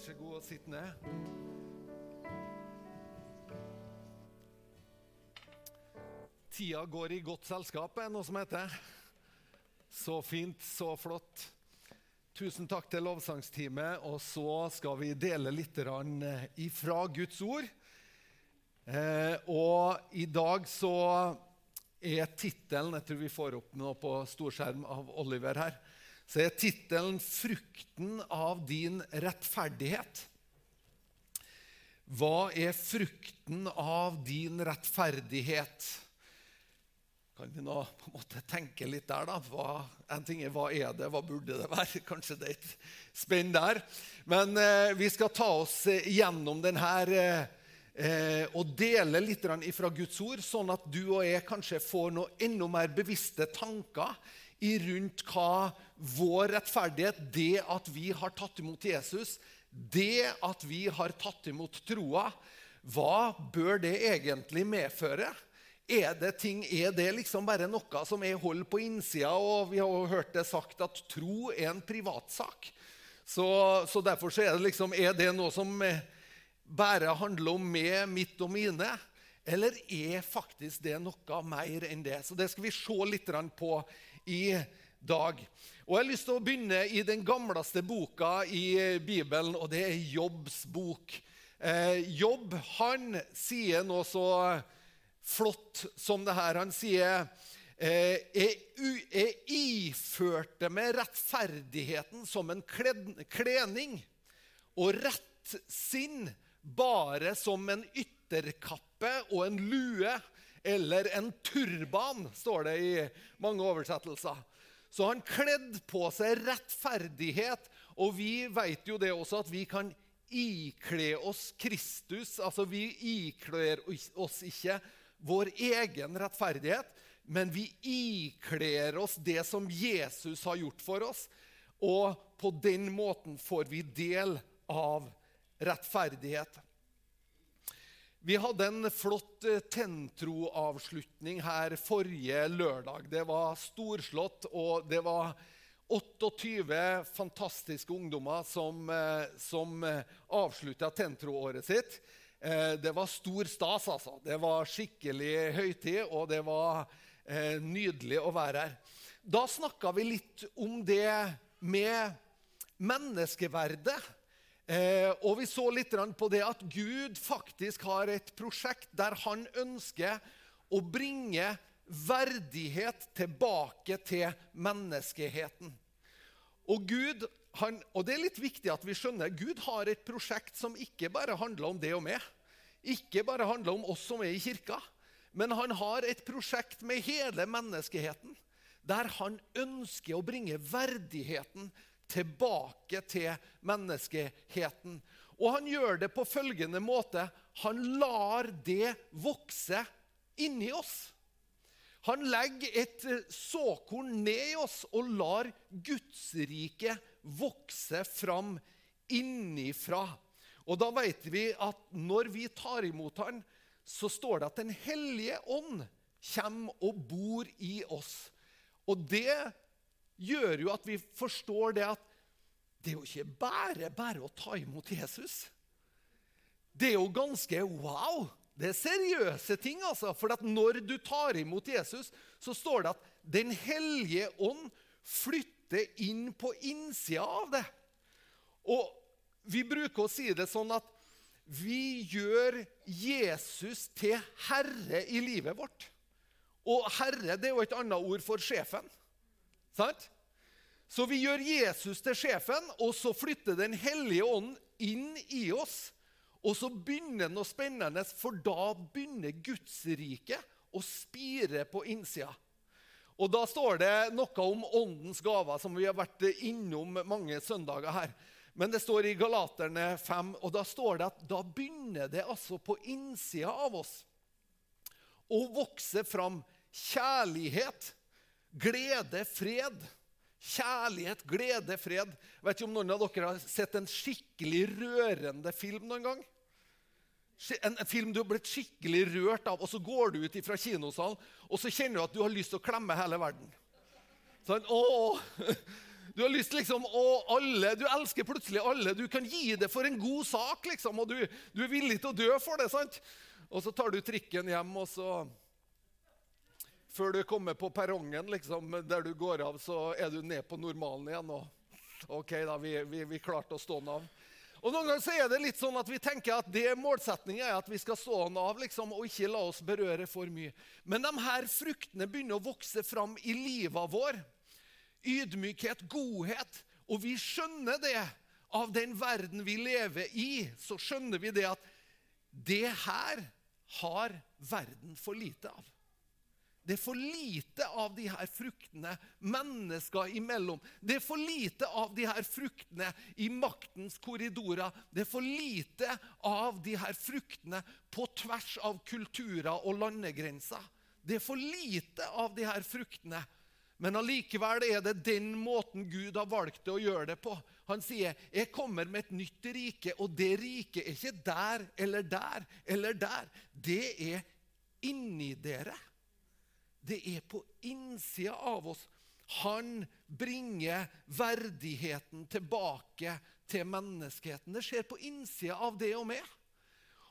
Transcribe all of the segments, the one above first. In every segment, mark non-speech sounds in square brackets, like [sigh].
så god og sitt ned. Tida går i godt selskap, er noe som heter. Så fint, så flott. Tusen takk til lovsangsteamet. Og så skal vi dele litt ifra Guds ord. Eh, og i dag så er tittelen Jeg tror vi får opp noe på storskjerm av Oliver her. Så er tittelen 'Frukten av din rettferdighet'. Hva er frukten av din rettferdighet? Kan vi nå på en måte tenke litt der, da? Hva, en ting er hva er det, hva burde det være? [laughs] Kanskje det er et spenn der. Men eh, vi skal ta oss gjennom denne eh, eh, og dele litt fra Guds ord, sånn at du og jeg kanskje får noe enda mer bevisste tanker i rundt hva vår rettferdighet, det at vi har tatt imot Jesus, det at vi har tatt imot troa, hva bør det egentlig medføre? Er det ting, er det liksom bare noe som jeg holder på innsida? Og vi har jo hørt det sagt at tro er en privatsak. Så, så derfor så er det liksom, er det noe som bare handler om meg, mitt og mine? Eller er faktisk det noe mer enn det? Så det skal vi se litt på i dag. Og Jeg har lyst til å begynne i den gamleste boka i Bibelen, og det er Jobbs bok. Eh, Jobb han sier noe så flott som det her. Han sier eh, jeg, iførte meg rettferdigheten som en klening og rett sinn bare som en ytterkappe og en lue eller en turban, står det i mange oversettelser. Så han kledde på seg rettferdighet, og vi vet jo det også at vi kan ikle oss Kristus. Altså, vi ikler oss ikke vår egen rettferdighet, men vi ikler oss det som Jesus har gjort for oss. Og på den måten får vi del av rettferdighet. Vi hadde en flott tentroavslutning Tentro-avslutning her forrige lørdag. Det var storslått, og det var 28 fantastiske ungdommer som, eh, som eh, avslutta Tentro-året sitt. Det var stor stas, altså. Det var skikkelig høytid, og det var nydelig å være her. Da snakka vi litt om det med menneskeverdet. Eh, og vi så litt på det at Gud faktisk har et prosjekt der han ønsker å bringe verdighet tilbake til menneskeheten. Og Gud, han, og det er litt viktig at vi skjønner, Gud har et prosjekt som ikke bare handler om det og meg. Ikke bare handler om oss som er i kirka. Men han har et prosjekt med hele menneskeheten. Der han ønsker å bringe verdigheten tilbake til menneskeheten. Og han gjør det på følgende måte. Han lar det vokse inni oss. Han legger et såkorn ned i oss og lar Gudsriket vokse fram innifra. Og da vet vi at når vi tar imot han, så står det at Den hellige ånd kommer og bor i oss. Og det gjør jo at vi forstår det at det er jo ikke bare bare å ta imot Jesus. Det er jo ganske wow. Det er seriøse ting. altså. For når du tar imot Jesus, så står det at Den hellige ånd flytter inn på innsida av det. Og vi bruker å si det sånn at vi gjør Jesus til herre i livet vårt. Og herre det er jo et annet ord for sjefen. Sant? Så vi gjør Jesus til sjefen, og så flytter Den hellige ånd inn i oss. Og så begynner noe spennende, for da begynner Guds rike å spire på innsida. Og Da står det noe om åndens gaver, som vi har vært innom mange søndager her. Men det står i Galaterne 5, og da står det at da begynner det altså på innsida av oss å vokse fram kjærlighet, glede, fred Kjærlighet, glede, fred. Jeg Vet ikke om noen av dere har sett en skikkelig rørende film noen gang? En, en, film du har blitt skikkelig rørt av, og så går du ut fra kinosalen og så kjenner du at du har lyst til å klemme hele verden. Sånn, å, [laughs] Du har lyst liksom, å alle, du elsker plutselig alle. Du kan gi det for en god sak, liksom, og du, du er villig til å dø for det. sant? Og så tar du trikken hjem, og så Før du kommer på perrongen liksom, der du går av, så er du ned på normalen igjen. og OK, da, vi, vi, vi klarte å stå den av. Og Noen ganger så er det litt sånn at vi tenker at det målsetningen er at vi skal stå den av liksom, og ikke la oss berøre for mye. Men de her fruktene begynner å vokse fram i livet vår ydmykhet, godhet. Og vi skjønner det av den verden vi lever i. Så skjønner vi det at det her har verden for lite av. Det er for lite av de her fruktene mennesker imellom. Det er for lite av de her fruktene i maktens korridorer. Det er for lite av de her fruktene på tvers av kulturer og landegrenser. Det er for lite av de her fruktene men allikevel er det den måten Gud har valgt å gjøre det på. Han sier, 'Jeg kommer med et nytt rike', og det riket er ikke der eller der eller der. Det er inni dere. Det er på innsida av oss. Han bringer verdigheten tilbake til menneskeheten. Det skjer på innsida av det og meg.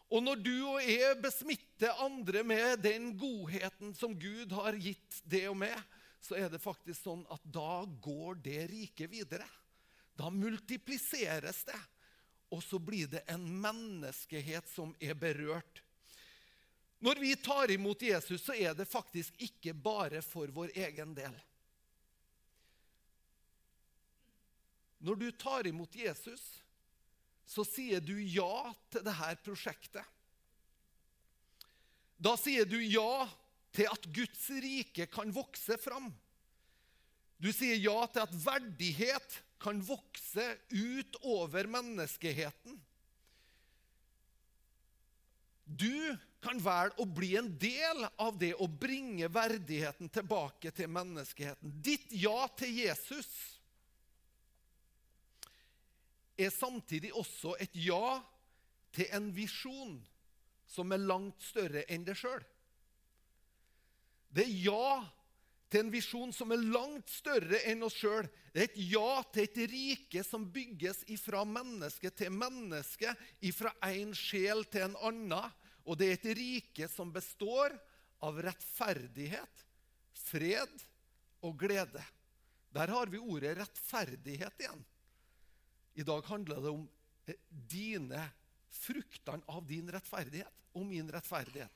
Og når du og jeg besmitter andre med den godheten som Gud har gitt det og meg, så er det faktisk sånn at da går det riket videre. Da multipliseres det. Og så blir det en menneskehet som er berørt. Når vi tar imot Jesus, så er det faktisk ikke bare for vår egen del. Når du tar imot Jesus, så sier du ja til dette prosjektet. Da sier du ja til at Guds rike kan vokse fram. Du sier ja til at verdighet kan vokse ut over menneskeheten. Du kan velge å bli en del av det å bringe verdigheten tilbake til menneskeheten. Ditt ja til Jesus er samtidig også et ja til en visjon som er langt større enn deg sjøl. Det er ja til en visjon som er langt større enn oss sjøl. Det er et ja til et rike som bygges ifra menneske til menneske, ifra en sjel til en annen. Og det er et rike som består av rettferdighet, fred og glede. Der har vi ordet rettferdighet igjen. I dag handler det om eh, dine fruktene av din rettferdighet og min rettferdighet.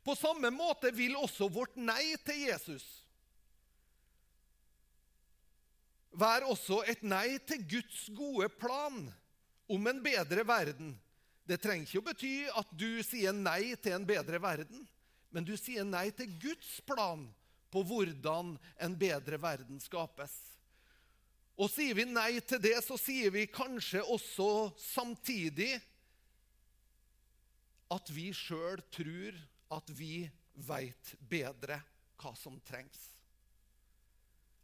På samme måte vil også vårt nei til Jesus være også et nei til Guds gode plan om en bedre verden. Det trenger ikke å bety at du sier nei til en bedre verden, men du sier nei til Guds plan på hvordan en bedre verden skapes. Og sier vi nei til det, så sier vi kanskje også samtidig at vi sjøl tror at vi veit bedre hva som trengs.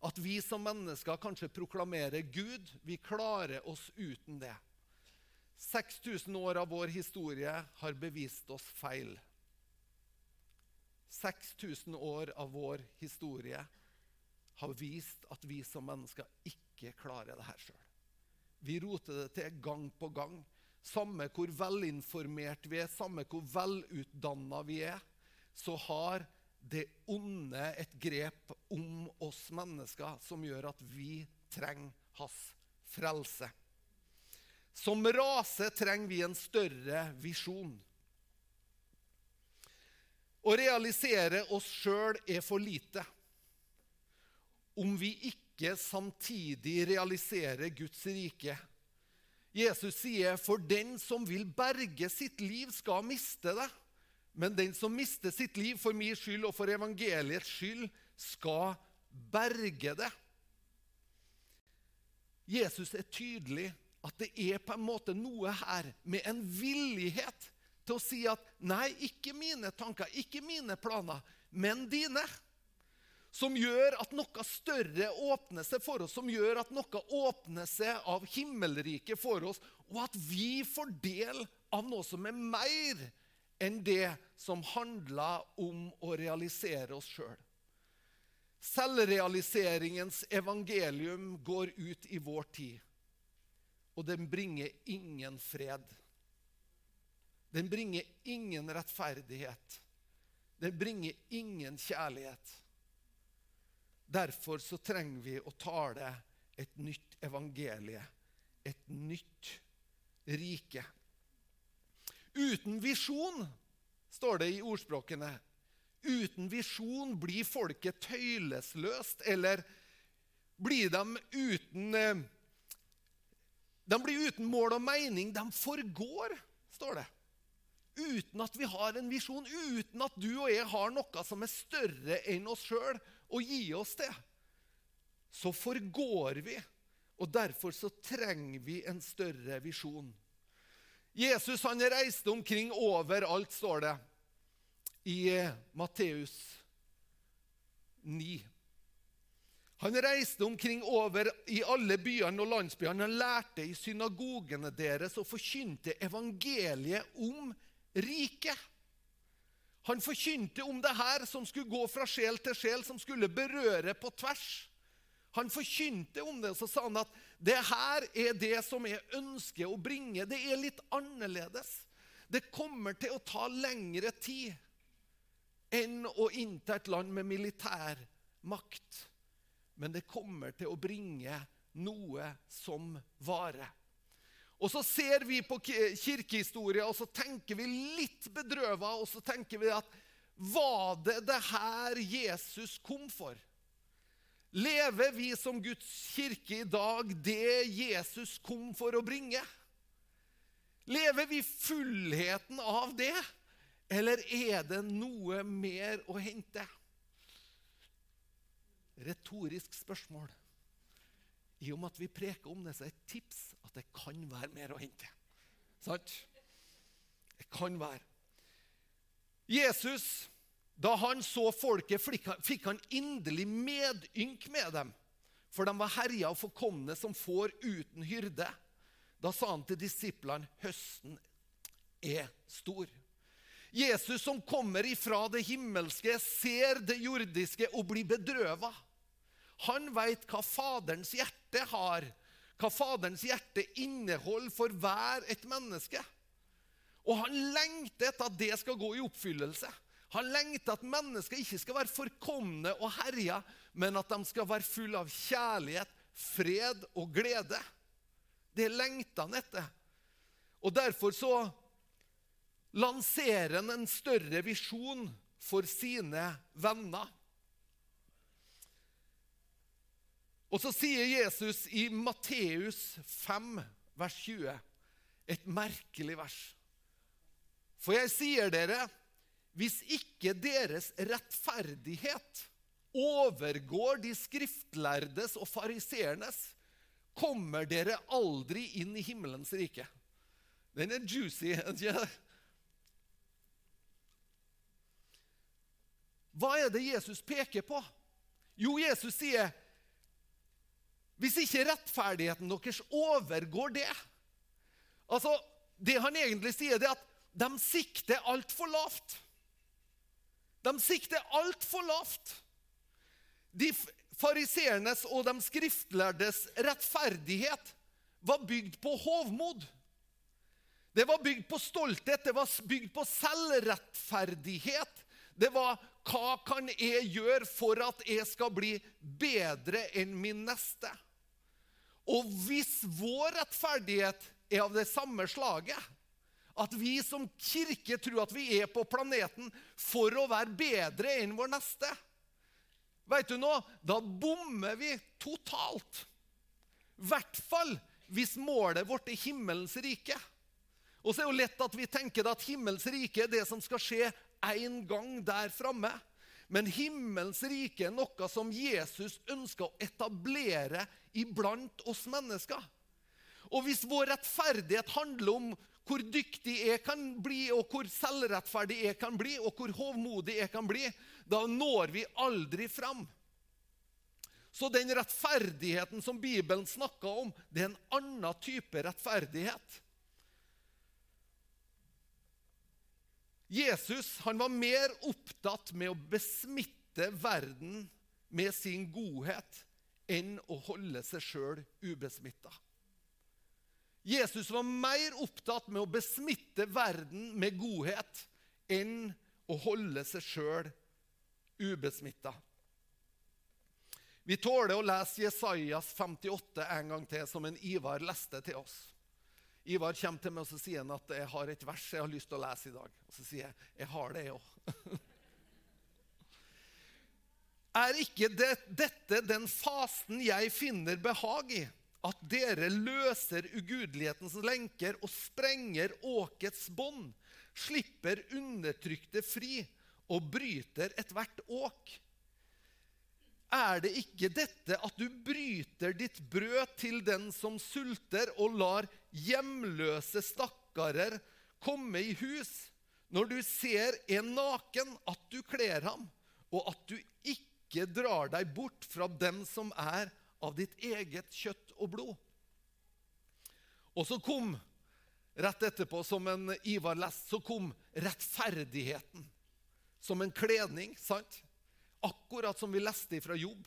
At vi som mennesker kanskje proklamerer Gud. Vi klarer oss uten det. 6000 år av vår historie har bevist oss feil. 6000 år av vår historie har vist at vi som mennesker ikke klarer det her sjøl. Vi roter det til gang på gang. Samme hvor velinformert vi er, samme hvor velutdanna vi er, så har det onde et grep om oss mennesker som gjør at vi trenger hans frelse. Som rase trenger vi en større visjon. Å realisere oss sjøl er for lite om vi ikke samtidig realiserer Guds rike Jesus sier, 'For den som vil berge sitt liv, skal miste det.' 'Men den som mister sitt liv for min skyld og for evangeliets skyld, skal berge det.' Jesus er tydelig at det er på en måte noe her med en villighet til å si at 'nei, ikke mine tanker, ikke mine planer, men dine' som gjør at noe større åpner seg for oss, som gjør at noe åpner seg av himmelriket for oss, og at vi får del av noe som er mer enn det som handler om å realisere oss sjøl. Selvrealiseringens evangelium går ut i vår tid, og den bringer ingen fred. Den bringer ingen rettferdighet. Den bringer ingen kjærlighet. Derfor så trenger vi å tale et nytt evangelie, et nytt rike. Uten visjon, står det i ordspråkene, uten visjon blir folket tøylesløst, eller blir de uten eh, De blir uten mål og mening. De forgår, står det. Uten at vi har en visjon, uten at du og jeg har noe som er større enn oss sjøl, å gi oss det, så forgår vi. Og derfor så trenger vi en større visjon. Jesus han reiste omkring overalt, står det i Matteus 9. Han reiste omkring over i alle byene og landsbyene. Han lærte i synagogene deres og forkynte evangeliet om riket. Han forkynte om det her som skulle gå fra sjel til sjel, som skulle berøre på tvers. Han forkynte om det, og så sa han at det her er det som jeg ønsker å bringe. Det er litt annerledes. Det kommer til å ta lengre tid enn å innta et land med militær makt. Men det kommer til å bringe noe som varer. Og så ser vi på kirkehistoria, og så tenker vi litt bedrøva, og så tenker vi at var det det her Jesus kom for? Lever vi som Guds kirke i dag det Jesus kom for å bringe? Lever vi fullheten av det? Eller er det noe mer å hente? Retorisk spørsmål. I og med at vi preker om det, så er et tips at det kan være mer å hente. Sant? Det kan være. Jesus, da han så folket, fikk han inderlig medynk med dem. For de var herja og forkomne som får uten hyrde. Da sa han til disiplene høsten er stor. Jesus som kommer ifra det himmelske, ser det jordiske og blir bedrøva. Han veit hva Faderens hjerte har, hva Faderens hjerte inneholder for hver et menneske. Og han lengter etter at det skal gå i oppfyllelse. Han lengter at mennesker ikke skal være forkomne og herja, men at de skal være fulle av kjærlighet, fred og glede. Det lengter han etter. Og Derfor så lanserer han en større visjon for sine venner. Og så sier Jesus i Matteus 5, vers 20, et merkelig vers. For jeg sier dere, hvis ikke deres rettferdighet overgår de skriftlærdes og fariseernes, kommer dere aldri inn i himmelens rike. Den er juicy. Hva er det Jesus peker på? Jo, Jesus sier hvis ikke rettferdigheten deres overgår det Altså, Det han egentlig sier, det er at de sikter altfor lavt. De sikter altfor lavt. De fariseernes og de skriftlærdes rettferdighet var bygd på hovmod. Det var bygd på stolthet, det var bygd på selvrettferdighet. Det var hva kan jeg gjøre for at jeg skal bli bedre enn min neste? Og hvis vår rettferdighet er av det samme slaget, at vi som kirke tror at vi er på planeten for å være bedre enn vår neste Vet du nå, Da bommer vi totalt. I hvert fall hvis målet vårt er himmelens rike. Og så er det jo lett at vi tenker at himmelens rike er det som skal skje en gang der framme. Men himmelens rike er noe som Jesus ønsker å etablere iblant oss mennesker. Og hvis vår rettferdighet handler om hvor dyktig jeg kan bli, og hvor selvrettferdig jeg kan bli, og hvor hovmodig jeg kan bli, da når vi aldri fram. Så den rettferdigheten som Bibelen snakker om, det er en annen type rettferdighet. Jesus han var mer opptatt med å besmitte verden med sin godhet enn å holde seg sjøl ubesmitta. Jesus var mer opptatt med å besmitte verden med godhet enn å holde seg sjøl ubesmitta. Vi tåler å lese Jesajas 58 en gang til, som en Ivar leste til oss. Ivar kommer til meg og så sier han at jeg har et vers jeg har lyst til å lese i dag. Og så sier jeg jeg har det, jeg [laughs] òg. Er ikke det, dette den fasen jeg finner behag i? At dere løser ugudelighetens lenker og sprenger åkets bånd, slipper undertrykte fri og bryter ethvert åk? Er det ikke dette at du bryter ditt brød til den som sulter, og lar hjemløse stakkarer komme i hus? Når du ser en naken, at du kler ham, og at du ikke drar deg bort fra dem som er av ditt eget kjøtt og blod. Og så kom, rett etterpå, som en Ivar leste, så kom rettferdigheten. Som en kledning, sant? Akkurat som vi leste fra Jobb.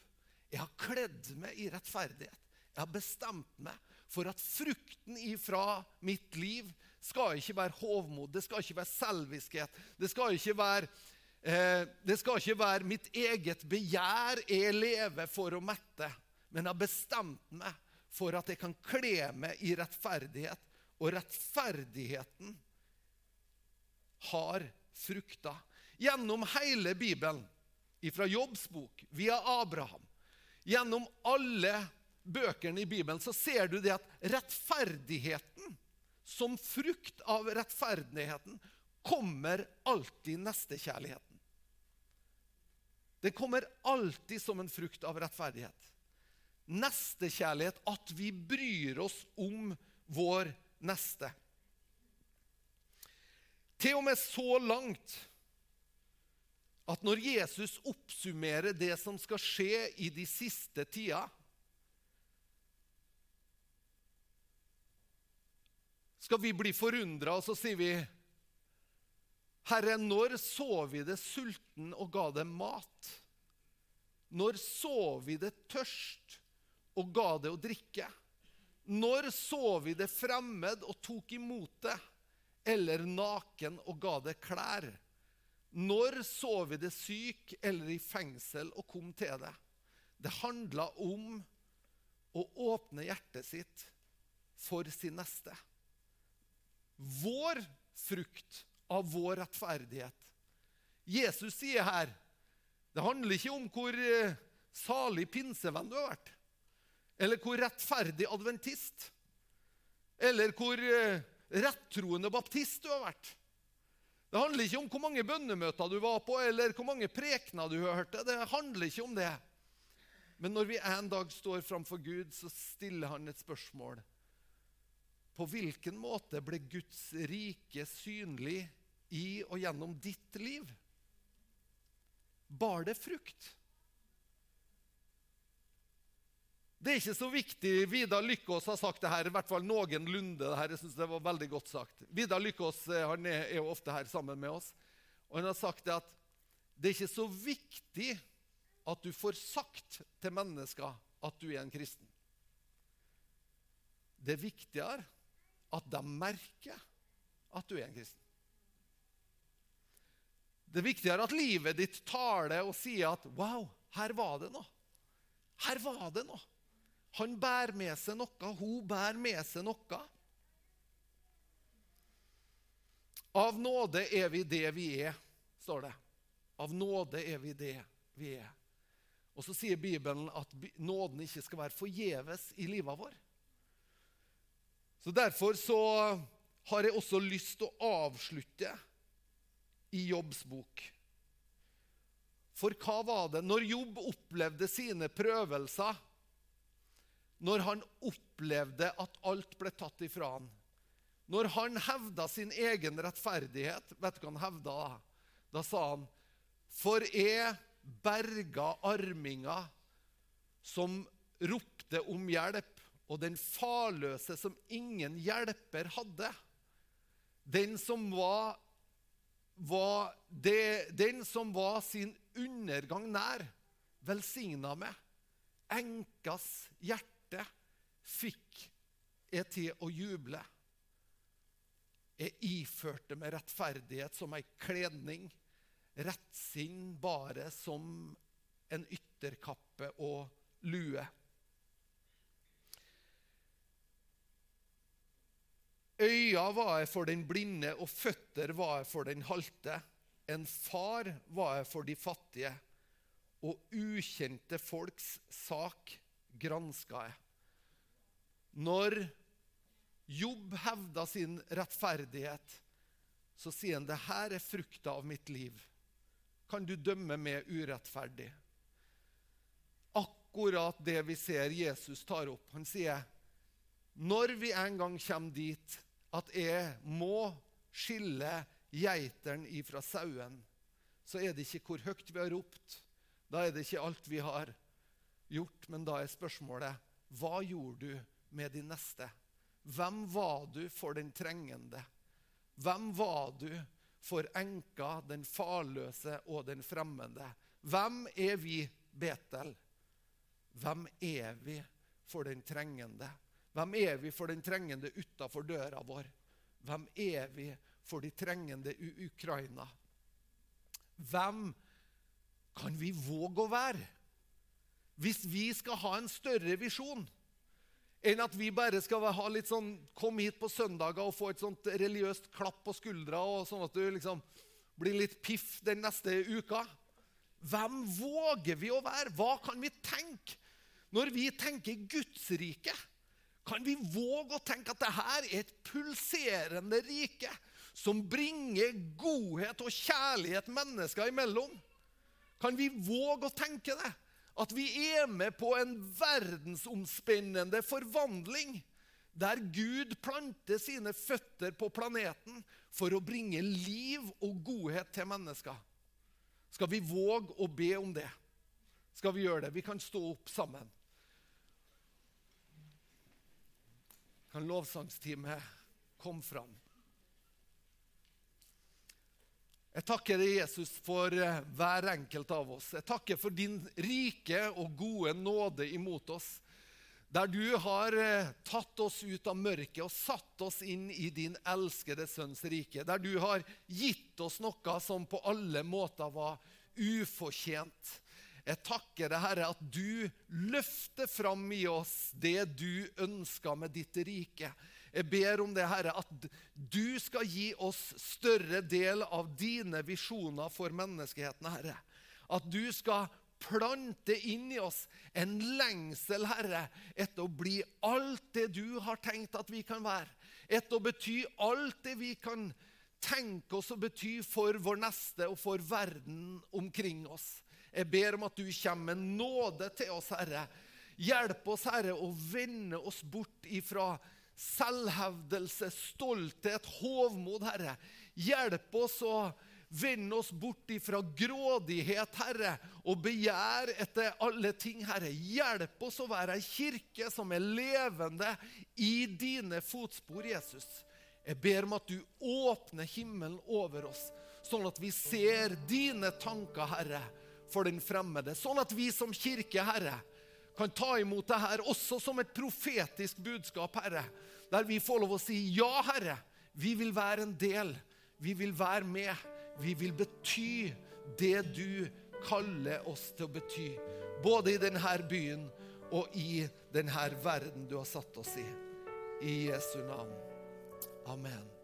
Jeg har kledd meg i rettferdighet. Jeg har bestemt meg for at frukten ifra mitt liv skal ikke være hovmod, det skal ikke være selviskhet. Det skal ikke være, eh, det skal ikke være mitt eget begjær jeg lever for å mette. Men jeg har bestemt meg for at jeg kan kle meg i rettferdighet. Og rettferdigheten har frukter. Gjennom hele Bibelen fra Jobbs bok, via Abraham, gjennom alle bøkene i Bibelen, så ser du det at rettferdigheten, som frukt av rettferdigheten, kommer alltid nestekjærligheten. Det kommer alltid som en frukt av rettferdighet. Nestekjærlighet, at vi bryr oss om vår neste. Til og med så langt at når Jesus oppsummerer det som skal skje i de siste tida Skal vi bli forundra, og så sier vi Herre, når så vi det sulten og ga det mat? Når så vi det tørst og ga det å drikke? Når så vi det fremmed og tok imot det, eller naken og ga det klær? Når så vi det syk eller i fengsel og kom til det? Det handla om å åpne hjertet sitt for sin neste. Vår frukt av vår rettferdighet. Jesus sier her det handler ikke om hvor eh, salig pinsevenn du har vært, eller hvor rettferdig adventist, eller hvor eh, rettroende baptist du har vært. Det handler ikke om hvor mange bønnemøter du var på, eller hvor mange prekener du hørte. Det handler ikke om det. Men når vi en dag står framfor Gud, så stiller han et spørsmål. På hvilken måte ble Guds rike synlig i og gjennom ditt liv? Bar det frukt? Det er ikke så viktig. Vidar Lykkås har sagt det her, i hvert fall noenlunde. det her, jeg synes det var veldig godt sagt. Vidar Lykkås eh, er jo ofte her sammen med oss. og Han har sagt det at det er ikke så viktig at du får sagt til mennesker at du er en kristen. Det er viktigere at de merker at du er en kristen. Det er viktigere at livet ditt taler og sier at 'Wow, her var det noe'. Her var det noe. Han bærer med seg noe, hun bærer med seg noe. Av nåde er vi det vi er, står det. Av nåde er vi det vi er. Og så sier Bibelen at nåden ikke skal være forgjeves i livet vår. Så Derfor så har jeg også lyst til å avslutte i Jobbs bok. For hva var det når Jobb opplevde sine prøvelser? Når han opplevde at alt ble tatt ifra han. Når han hevda sin egen rettferdighet, vet du hva han hevda da? Da sa han, for jeg berga arminga som ropte om hjelp, og den farløse som ingen hjelper hadde. Den som var, var det, den som var sin undergang nær, velsigna med. Enkas hjerte fikk jeg til å juble. Jeg iførte meg rettferdighet som ei kledning, rettsinn bare som en ytterkappe og lue. Øya var jeg for den blinde, og føtter var jeg for den halte. En far var jeg for de fattige, og ukjente folks sak granska jeg. Når Jobb hevda sin rettferdighet, så sier han det her er frukta av mitt liv. Kan du dømme meg urettferdig? Akkurat det vi ser Jesus tar opp. Han sier når vi en gang kommer dit at jeg må skille geiteren ifra sauen, så er det ikke hvor høyt vi har ropt. Da er det ikke alt vi har gjort, men da er spørsmålet hva gjorde du med de neste? Hvem var du for den trengende? Hvem var du for enka, den farløse og den fremmede? Hvem er vi, Betel? Hvem er vi for den trengende? Hvem er vi for den trengende utafor døra vår? Hvem er vi for de trengende i Ukraina? Hvem kan vi våge å være? Hvis vi skal ha en større visjon enn at vi bare skal ha litt sånn, komme hit på søndager og få et sånt religiøst klapp på skuldra, og sånn at du liksom blir litt piff den neste uka. Hvem våger vi å være? Hva kan vi tenke når vi tenker Guds rike? Kan vi våge å tenke at dette er et pulserende rike som bringer godhet og kjærlighet mennesker imellom? Kan vi våge å tenke det? At vi er med på en verdensomspennende forvandling der Gud planter sine føtter på planeten for å bringe liv og godhet til mennesker. Skal vi våge å be om det? Skal vi gjøre det? Vi kan stå opp sammen. kan lovsangsteamet komme fram. Jeg takker deg, Jesus, for eh, hver enkelt av oss. Jeg takker for din rike og gode nåde imot oss. Der du har eh, tatt oss ut av mørket og satt oss inn i din elskede sønns rike. Der du har gitt oss noe som på alle måter var ufortjent. Jeg takker deg, Herre, at du løfter fram i oss det du ønsker med ditt rike. Jeg ber om det, Herre, at du skal gi oss større del av dine visjoner for menneskeheten, Herre. At du skal plante inn i oss en lengsel, Herre, etter å bli alt det du har tenkt at vi kan være. Etter å bety alt det vi kan tenke oss å bety for vår neste og for verden omkring oss. Jeg ber om at du kommer med nåde til oss, Herre. Hjelp oss, Herre, å vende oss bort ifra selvhevdelse, stolthet, hovmod, Herre. Hjelp oss å vende oss bort ifra grådighet, Herre, og begjær etter alle ting, Herre. Hjelp oss å være ei kirke som er levende i dine fotspor, Jesus. Jeg ber om at du åpner himmelen over oss, sånn at vi ser dine tanker, Herre for den fremmede. Sånn at vi som kirke, Herre, kan ta imot det her også som et profetisk budskap, Herre. Der vi får lov å si ja, Herre. Vi vil være en del. Vi vil være med. Vi vil bety det du kaller oss til å bety. Både i denne byen og i denne verden du har satt oss i. I Jesu navn. Amen.